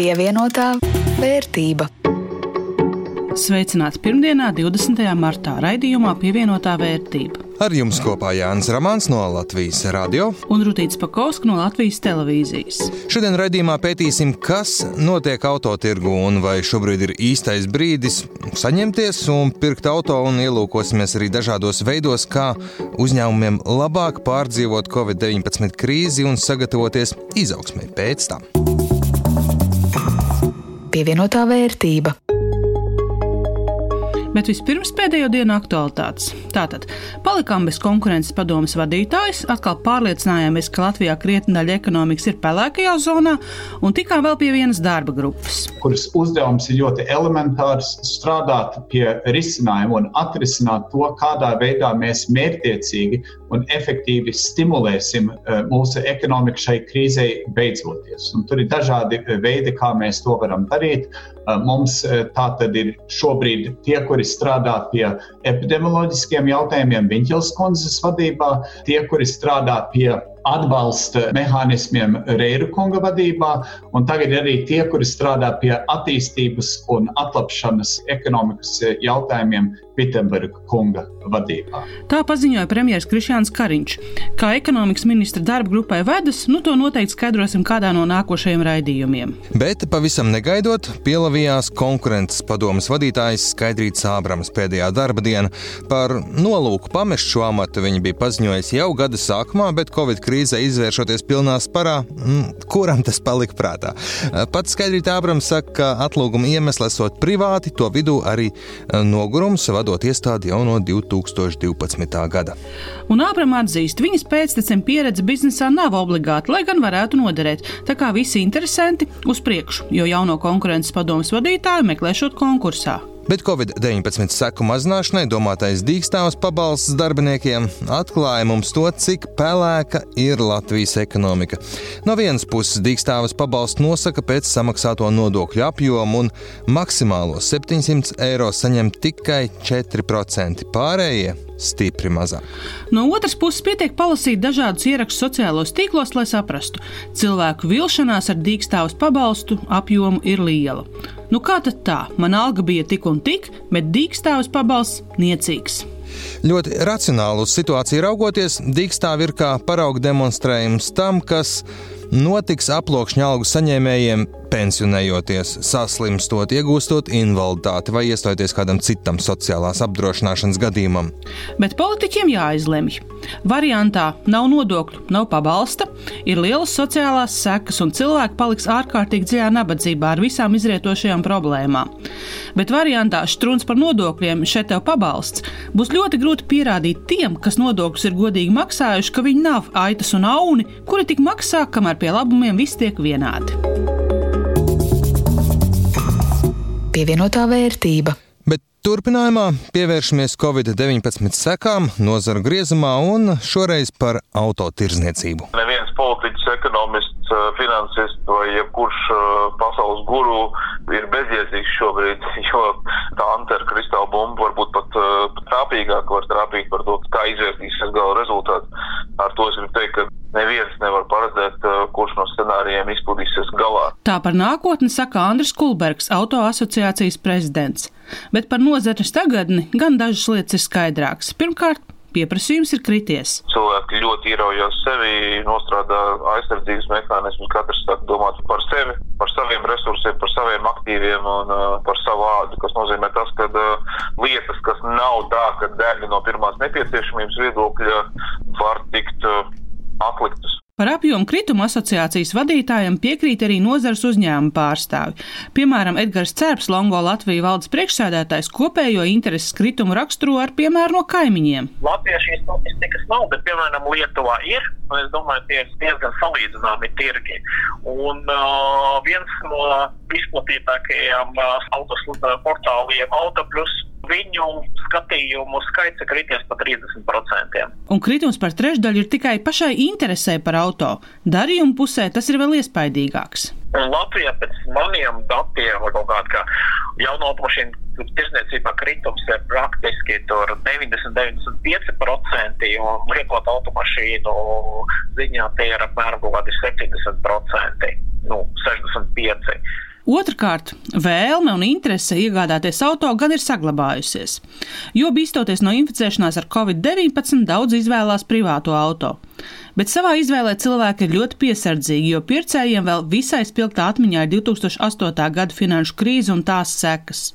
Pievienotā vērtība. Sveicināti pirmdienā, 20. martā, raidījumā Pievienotā vērtība. Ar jums kopā Jānis Ramāns no Latvijas radio un Rutīts Pakauska no Latvijas televīzijas. Šodien raidījumā pētīsim, kas notiek autotirgu un vai šobrīd ir īstais brīdis saņemties un pirkt auto un ielūkosimies arī dažādos veidos, kā uzņēmumiem labāk pārdzīvot Covid-19 krīzi un sagatavoties izaugsmai pēc tam. Pievienotā vērtība. Bet vispirms pēdējo dienu aktualitātes. Tātad palikām bez konkurences padomas vadītājas, atkal pārliecinājāmies, ka Latvijā krietni daļa ekonomikas ir pelēkajā zonā, un tikām vēl pie vienas darba grupas. Kuras uzdevums ir ļoti elementārs - strādāt pie risinājuma un atrisināt to, kādā veidā mēs mērķtiecīgi un efektīvi stimulēsim mūsu ekonomiku šai krīzei beidzoties. Un tur ir dažādi veidi, kā mēs to varam darīt. Mums tā tad ir šobrīd tie, kuri strādā pie epidemioloģiskiem jautājumiem, Viņķels kundzes vadībā, tie, kuri strādā pie atbalsta mehānismiem Reiru kunga vadībā, un tagad arī tie, kuri strādā pie attīstības un atlapšanas ekonomikas jautājumiem Vitsenberga kunga vadībā. Tā paziņoja premjerministrs Krišjāns Kariņš. Kā ekonomikas ministra darba grupai vedas, nu to noteikti skaidrosim kādā no nākošajiem raidījumiem. Bet pavisam negaidot, pielavījās konkurences padomas vadītājs Skaidrīts Ābrams pēdējā darba diena. Par nolūku pamest šo amatu viņa bija paziņojis jau gada sākumā, bet Covid krīzē izvēršoties pilnā sparā, mm, kuram tas palika prātā. Pats Skaidrīts Ābrams saka, ka atlūguma iemesls esot privāti, to vidū arī nogurums vadot iestādi jau no 2012. gada. Un Ābram atzīst, viņas pēctecim pieredze biznesā nav obligāta, lai gan varētu noderēt. Tā kā visi interesanti uz priekšu, jo jauno konkurences padomus vadītāju meklēšot konkursā. Bet Covid-19 seku mazināšanai domātais dīkstāvs pabalsts darbiniekiem atklāja mums to, cik pelēka ir Latvijas ekonomika. No vienas puses, dīkstāvs pabalsts nosaka pēc samaksāto nodokļu apjomu, un maksimālo 700 eiro saņem tikai 4%. Pārējie stipri mazāk. No otras puses, pietiek palasīt dažādus ierakstus sociālos tīklos, lai saprastu, cilvēku vilšanās ar dīkstāvus pabalstu apjomu ir liela. Nu kā tad tā? Man alga bija tik un tik, bet dīkstāvus pabalsts niecīgs. Ļoti racionāli uz situāciju raugoties, dīkstāvi ir kā parauga demonstrējums tam, kas notiks aploksņa algu saņēmējiem pensionējoties, saslimstot, iegūstot invaliditāti vai iestojoties kādam citam sociālās apdrošināšanas gadījumam. Bet politiķiem jāizlemj. Variantā nav nodokļu, nav pabalsta, ir lielas sociālās sekas un cilvēki paliks ārkārtīgi dziļā nabadzībā ar visām izrietošajām problēmām. Bet variantā strūns par nodokļiem, šeit tev pabalsts, būs ļoti grūti pierādīt tiem, kas nodokļus ir godīgi maksājuši, ka viņi nav aitas un auni, kuri tik maksā, kamēr pie labumiem viss tiek vienādi. Pievienotā vērtība. Bet turpinājumā pievēršamies Covid-19 sekām, nozaru griezumā un šoreiz par autotirzniecību. Neviens politiķis, ekonomists, finansists vai jebkurš pasaules guru ir bezjēdzīgs šobrīd, jo tā anterkristāla bumba varbūt pat trāpīgāk var trāpīt par to, kā izvērtīsies gala rezultāts. Ar to es gribu teikt, ka neviens nevar paredzēt, kurš no scenārijiem izpildīsies galā. Tā par nākotni saka Andris Kulbergs, auto asociācijas prezidents. Bet par nozares tagadni gan dažas lietas ir skaidrākas. Pirmkārt, pieprasījums ir krities. Cilvēki ļoti ieraujas sevi, nostrādā aizsardzības mehānismus, katrs sāk domāt par sevi, par saviem resursiem, par saviem aktīviem un uh, par savu ādu, kas nozīmē tas, ka uh, lietas, kas nav tā, ka dēļi no pirmās nepieciešamības viedokļa var tikt uh, atliktas. Par apjomu kritumu asociācijas vadītājiem piekrīt arī nozares uzņēmuma pārstāvi. Piemēram, Edgars Cērps, Longo Latvijas valdes priekšsēdētājs, kopējo intereses kritumu raksturo ar piemēru no kaimiņiem. Latvijā šīs statistikas nav, bet, piemēram, Lietuvā ir, es domāju, tie ir diezgan salīdzināmi tirgi. Un uh, viens no izplatītākajiem uh, autoslužu portāliem Autoplus viņu skatījumu skaits ir krities par 30%. Un kritums par trešdaļu ir tikai pašai interesē par auto. Darījuma pusē tas ir vēl iespaidīgāks. Un Latvijā pēc maniem datiem, kaut kāda kā jaunu automašīnu tirzniecībā kritums ir praktiski 90-95%, un liekot automašīnu ziņā tie ir apmēram kaut kādi 70%, nu, 65%. Otrakārt, vēlme un interese iegādāties auto gan ir saglabājusies, jo bīstoties no inficēšanās ar covid-19 daudz izvēlās privāto auto. Bet savā izvēlē cilvēki ir ļoti piesardzīgi, jo pircējiem vēl visai spilgtā atmiņā ir 2008. gada finanšu krīze un tās sekas.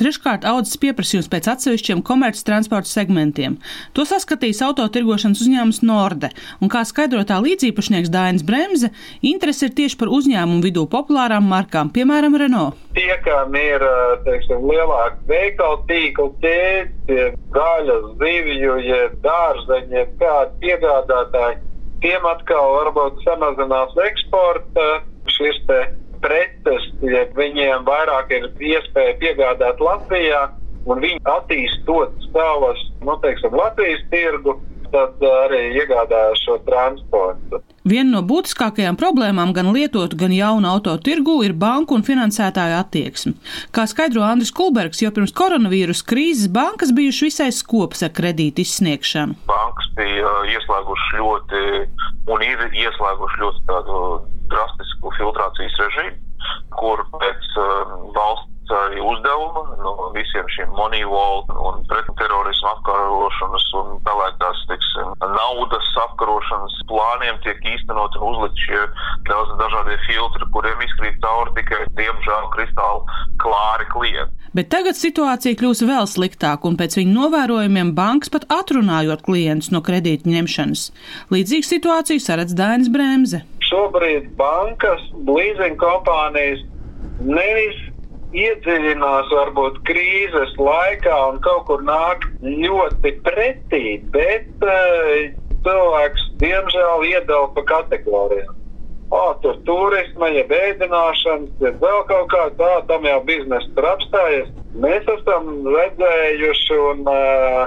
Treškārt, audzes pieprasījums pēc atsevišķiem komerces transporta segmentiem. To saskatīs autotirgošanas uzņēmums Norde, un kā skaidrotā līdzīpašnieks Dainis Bremse, interese ir tieši par uzņēmumu vidū populārām markām, piemēram, Renault. Tie, kam ir teiksim, lielāka veikalu tīkla ķēde, gaļas, zivju, jeb kādi piegādātāji, tiem atkal varbūt samazinās eksporta šis te preces, ja viņiem vairāk ir iespēja piegādāt Latvijā, un viņi attīstot savas, nu, teiksim, Latvijas tirgu, tad arī iegādājas šo transportu. Viena no būtiskākajām problēmām gan lietotu, gan jaunu auto tirgu ir banku un finansētāju attieksme. Kā skaidro Andris Kulbergs, jau pirms koronavīrus krīzes bankas bijušas visai skopas ar kredītu izsniegšanu. Bankas bija ieslēgušas ļoti un ir ieslēgušas ļoti tādu filtrācijas režīmu, kur pēc uh, valsts arī uzdevuma no visiem šiem moneyval un pretterorismu apkarošanas un pelēkās, teiksim, naudas apkarošanas plāniem tiek īstenot un uzlikt šie daudz dažādie filtri, kuriem izkrīt cauri tikai, diemžēl, kristāli klāri klienti. Bet tagad situācija kļūs vēl sliktāka, un pēc viņu novērojumiem bankas pat atrunājot klientus no kredīta ņemšanas. Līdzīgu situāciju saredz Dainis Bremse šobrīd bankas, leasing kompānijas nevis iedziļinās varbūt krīzes laikā un kaut kur nāk ļoti pretī, bet uh, cilvēks diemžēl iedala pa kategorijām. O, tur turisma, ja bēdināšanas, ja vēl kaut kā tā, tam jau biznesa tur apstājas. Mēs esam redzējuši un uh,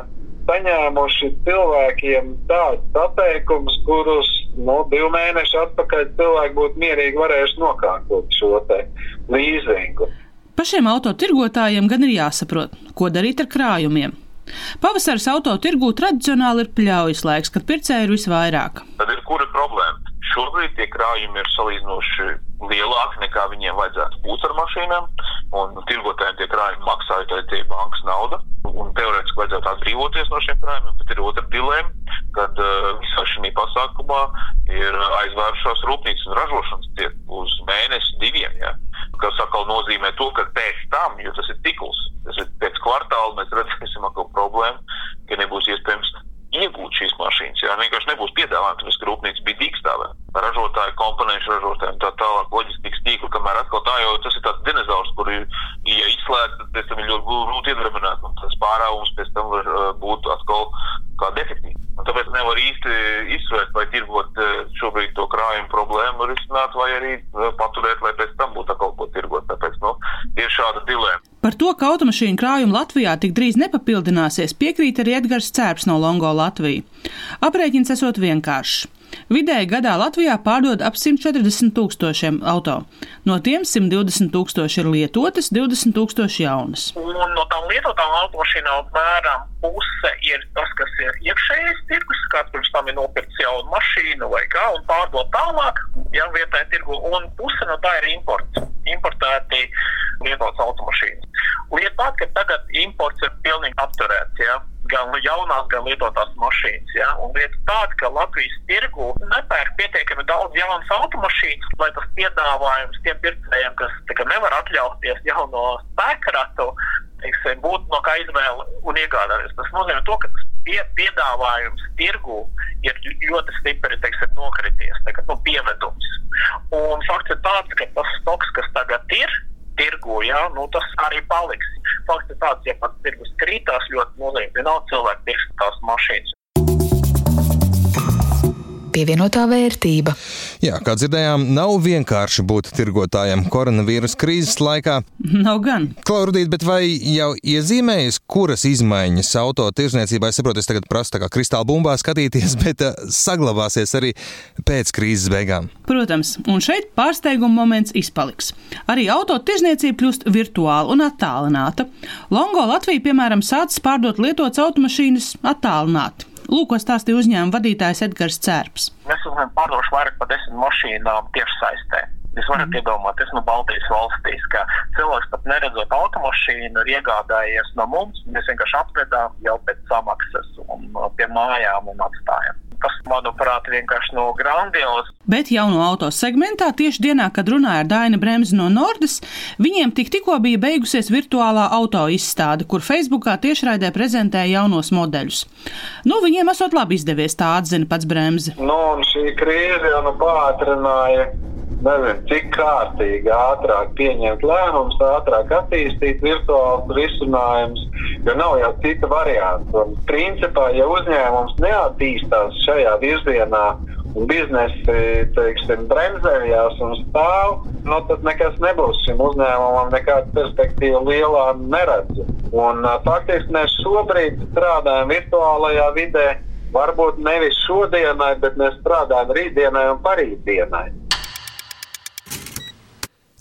saņēmuši cilvēkiem tādus atteikumus, kurus nu, divu mēnešu atpakaļ cilvēki būtu mierīgi varējuši nokārtot šo līzingu. Pašiem autotirgotājiem gan ir jāsaprot, ko darīt ar krājumiem. Pavasaris autotirgū tradicionāli ir pļaujas laiks, kad pircēji ir visvairāk. Tad ir kura problēma? Šobrīd tie krājumi ir salīdzinoši lielāki nekā viņiem vajadzētu būt ar mašīnām, un tirgotājiem tie krājumi maksā tie bankas nauda, un teorētiski vajadzētu atbrīvoties no šiem krājumiem, bet ir otra dilēma, kad uh, visā šī pasākumā ir aizvērušās rūpnīcas un ražošanas tiek uz mēnesi diviem, ja? kas atkal nozīmē to, ka pēc tam, jo tas ir cikls, tas ir pēc kvartāla, mēs redzēsim atkal problēmu, ka nebūs iespējams iegūt šīs mašīnas. Jā, vienkārši nebūs piedāvājums, tāpēc, ka rūpnīca bija dīkstāvē. Ražotāji, komponentu ražotāji un tā tālāk, loģistikas tīkli, kamēr atkal tā jau tas ir tāds dinozaurs, kur, ja izslēgt, tad pēc tam ir ļoti grūti iedarbināt, un tas pārāvums pēc tam var uh, būt atkal kā defektīvs. Un tāpēc nevar īsti izsvērt, vai tirgot šobrīd to krājumu problēmu risināt, vai arī paturēt, lai pēc tam būtu atkal ko tirgot. Tāpēc, nu, ir šāda dilēma. Par to, ka automašīnu krājumi Latvijā tik drīz nepapildināsies, piekrīt arī Edgars Cērps no Longo Latvijas. Aprēķins esot vienkāršs. Vidēji gadā Latvijā pārdod ap 140 tūkstošiem auto. No tiem 120 tūkstoši ir lietotas, 20 tūkstoši jaunas. Un no tām lietotām automašīnām apmēram puse ir tas, kas ir iekšējais tirgus, kāds pirms tam ir nopircis jaunu mašīnu vai kā un pārdot tālāk, ja vietējā tirgu, un puse no tā ir imports. Importēti lietotas automašīnas. Lieta tāda, ka tagad imports ir pilnīgi apturēts. Ja? Gan jaunās, gan lietotās mašīnas. Ja? Un lieta tāda, ka Latvijas tirgu nepērk pietiekami daudz jaunas automašīnas, lai tas piedāvājums tiem pircējiem, kas kā, nevar atļauties jauno spēkratu, teiksim, būtu no kā izvēle un iegādāties. Tas nozīmē to, ka tas pie, piedāvājums tirgu ir ļoti stipri teiksim, nokrities, tagad, nu, pievedums. Un fakts ir tāds, ka tas stoks, kas tagad ir, tirgu, ja, nu, tas arī paliks. Fakts ir tāds, ja pats tirgus krītās ļoti nozīmīgi, nav cilvēki pirks tās mašīnas pievienotā vērtība. Jā, kā dzirdējām, nav vienkārši būt tirgotājam koronavīrus krīzes laikā. Nav gan. Klaudīt, bet vai jau iezīmējas, kuras izmaiņas auto tirzniecībā, es saprotu, es tagad prasu tā kā kristāla bumbā skatīties, bet uh, saglabāsies arī pēc krīzes beigām? Protams, un šeit pārsteiguma moments izpaliks. Arī auto tirzniecība kļūst virtuāla un attālināta. Longo Latvija, piemēram, sācis pārdot lietotas automašīnas attālināti. Lūk, ko stāstīja uzņēmuma vadītājs Edgars Cērps. Mēs esam pārdoši vairāk par desmit mašīnām tiešsaistē. Jūs varat mm. iedomāties, no Baltijas valstīs, ka cilvēks pat neredzot automašīnu, ir iegādājies no mums. Mēs vienkārši apvedām jau pēc samaksas un pie mājām un atstājam. Tas, manuprāt, vienkārši no grandios. Bet jauno auto segmentā tieši dienā, kad runāja ar Dainu Bremzi no Nordas, viņiem tik tikko bija beigusies virtuālā auto izstāde, kur Facebookā tiešraidē prezentēja jaunos modeļus. Nu, viņiem esot labi izdevies, tā atzina pats Bremzi. Nu, un šī krīze jau nu pātrināja nezinu, cik kārtīgi ātrāk pieņemt lēmumus, ātrāk attīstīt virtuālus risinājumus, jo nav jau cita varianta. Un, principā, ja uzņēmums neattīstās šajā virzienā, un biznesi teiksim, bremzējās un stāv, nu, tad nekas nebūs šim uzņēmumam, nekāda perspektīva lielā neredzu. Un, faktiski mēs šobrīd strādājam virtuālajā vidē. Varbūt nevis šodienai, bet mēs strādājam rītdienai un parītdienai.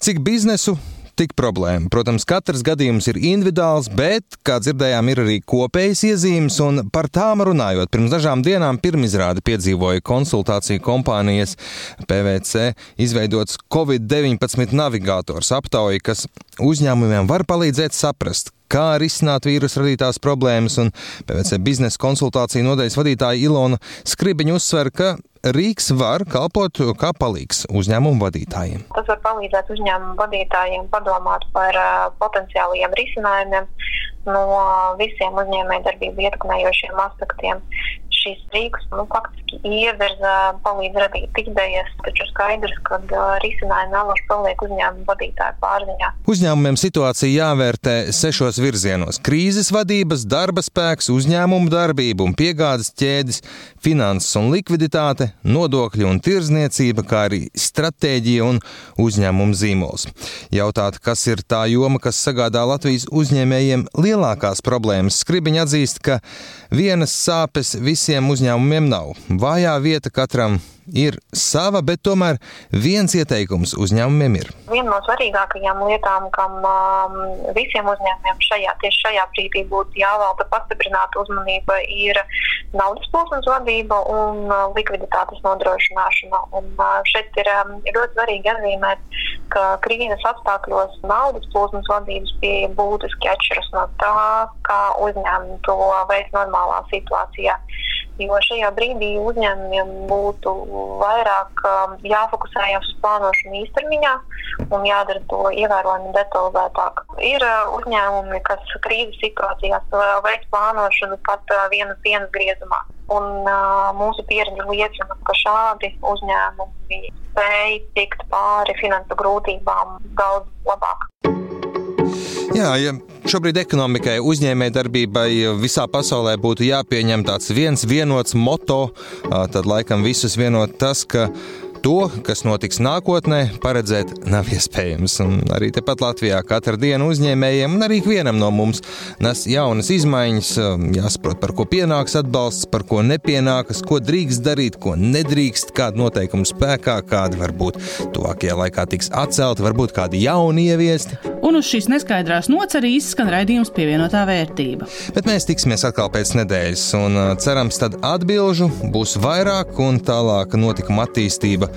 Cik biznesu, tik problēma. Protams, katrs gadījums ir individuāls, bet, kā dzirdējām, ir arī kopējas iezīmes, un par tām runājot, pirms dažām dienām pirmizrādi piedzīvoja konsultāciju kompānijas PVC izveidots Covid-19 navigators aptauja, kas uzņēmumiem var palīdzēt saprast, kā risināt vīrusu radītās problēmas, un PVC biznesa konsultāciju nodaļas vadītāja Ilona Skribiņa uzsver, ka Rīgas var kalpot kā palīgs uzņēmumu vadītājiem. Tas var palīdzēt uzņēmumu vadītājiem padomāt par uh, potenciālajiem risinājumiem no visiem uzņēmējdarbību ietekmējošiem aspektiem šīs rīkus nu, faktiski ievirza, palīdz radīt idejas, taču skaidrs, ka risinājumi vēlaši paliek uzņēmuma vadītāju pārziņā. Uzņēmumiem situācija jāvērtē sešos virzienos - krīzes vadības, darba spēks, uzņēmumu darbība un piegādes ķēdes, finanses un likviditāte, nodokļi un tirzniecība, kā arī stratēģija un uzņēmuma zīmols. Jautāt, kas ir tā joma, kas sagādā Latvijas uzņēmējiem lielākās problēmas, Skribiņa atzīst, ka vienas sāpes visiem uzņēmumiem nav. Vājā vieta katram ir sava, bet tomēr viens ieteikums uzņēmumiem ir. Viena no svarīgākajām lietām, kam um, visiem uzņēmumiem šajā, tieši šajā brīdī būtu jāvalda pastiprināta uzmanība, ir naudas plūsmas vadība un uh, likviditātes nodrošināšana. Un, uh, šeit ir um, ļoti svarīgi atzīmēt, ka krīzes apstākļos naudas plūsmas vadības pieeja būtiski atšķiras no tā, kā uzņēmumi to veids normālā situācijā jo šajā brīdī uzņēmumiem būtu vairāk um, jāfokusējas uz plānošanu īstermiņā un jādara to ievērojami detalizētāk. Ir uh, uzņēmumi, kas krīzes situācijās veic plānošanu pat uh, vienas dienas griezumā. Un, uh, mūsu pieredze liecina, ka šādi uzņēmumi spēj tikt pāri finansu grūtībām daudz labāk. Jā, ja šobrīd ekonomikai, uzņēmējdarbībai visā pasaulē būtu jāpieņem tāds viens vienots moto, tad laikam visus vienot tas, ka To, kas notiks nākotnē, paredzēt nav iespējams. Un arī tepat Latvijā katru dienu uzņēmējiem un arī ikvienam no mums nes jaunas izmaiņas, jāsaprot, par ko pienāks atbalsts, par ko nepienākas, ko drīkst darīt, ko nedrīkst, kāda noteikuma spēkā, kādi varbūt tuvākajā laikā tiks atcelti, varbūt kādi jauni ieviesti. Un uz šīs neskaidrās nots arī izskan raidījums pievienotā vērtība. Bet mēs tiksimies atkal pēc nedēļas, un uh, cerams, tad atbilžu būs vairāk un tālāka notikuma attīstība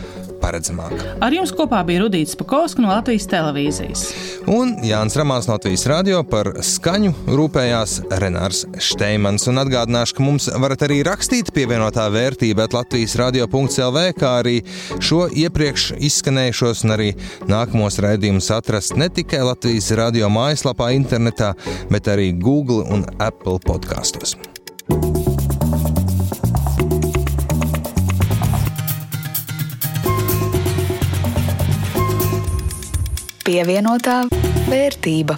paredzamāk. Ar jums kopā bija Rudīts Pakausks no Latvijas televīzijas. Un Jānis Ramāns no Latvijas radio par skaņu rūpējās Renārs Šteimans. Un atgādināšu, ka mums varat arī rakstīt pievienotā vērtība Latvijas radio.clv, kā arī šo iepriekš izskanējušos un arī nākamos raidījumus atrast ne tikai Latvijas radio mājaslapā internetā, bet arī Google un Apple podkastos. Pievienotā vērtība.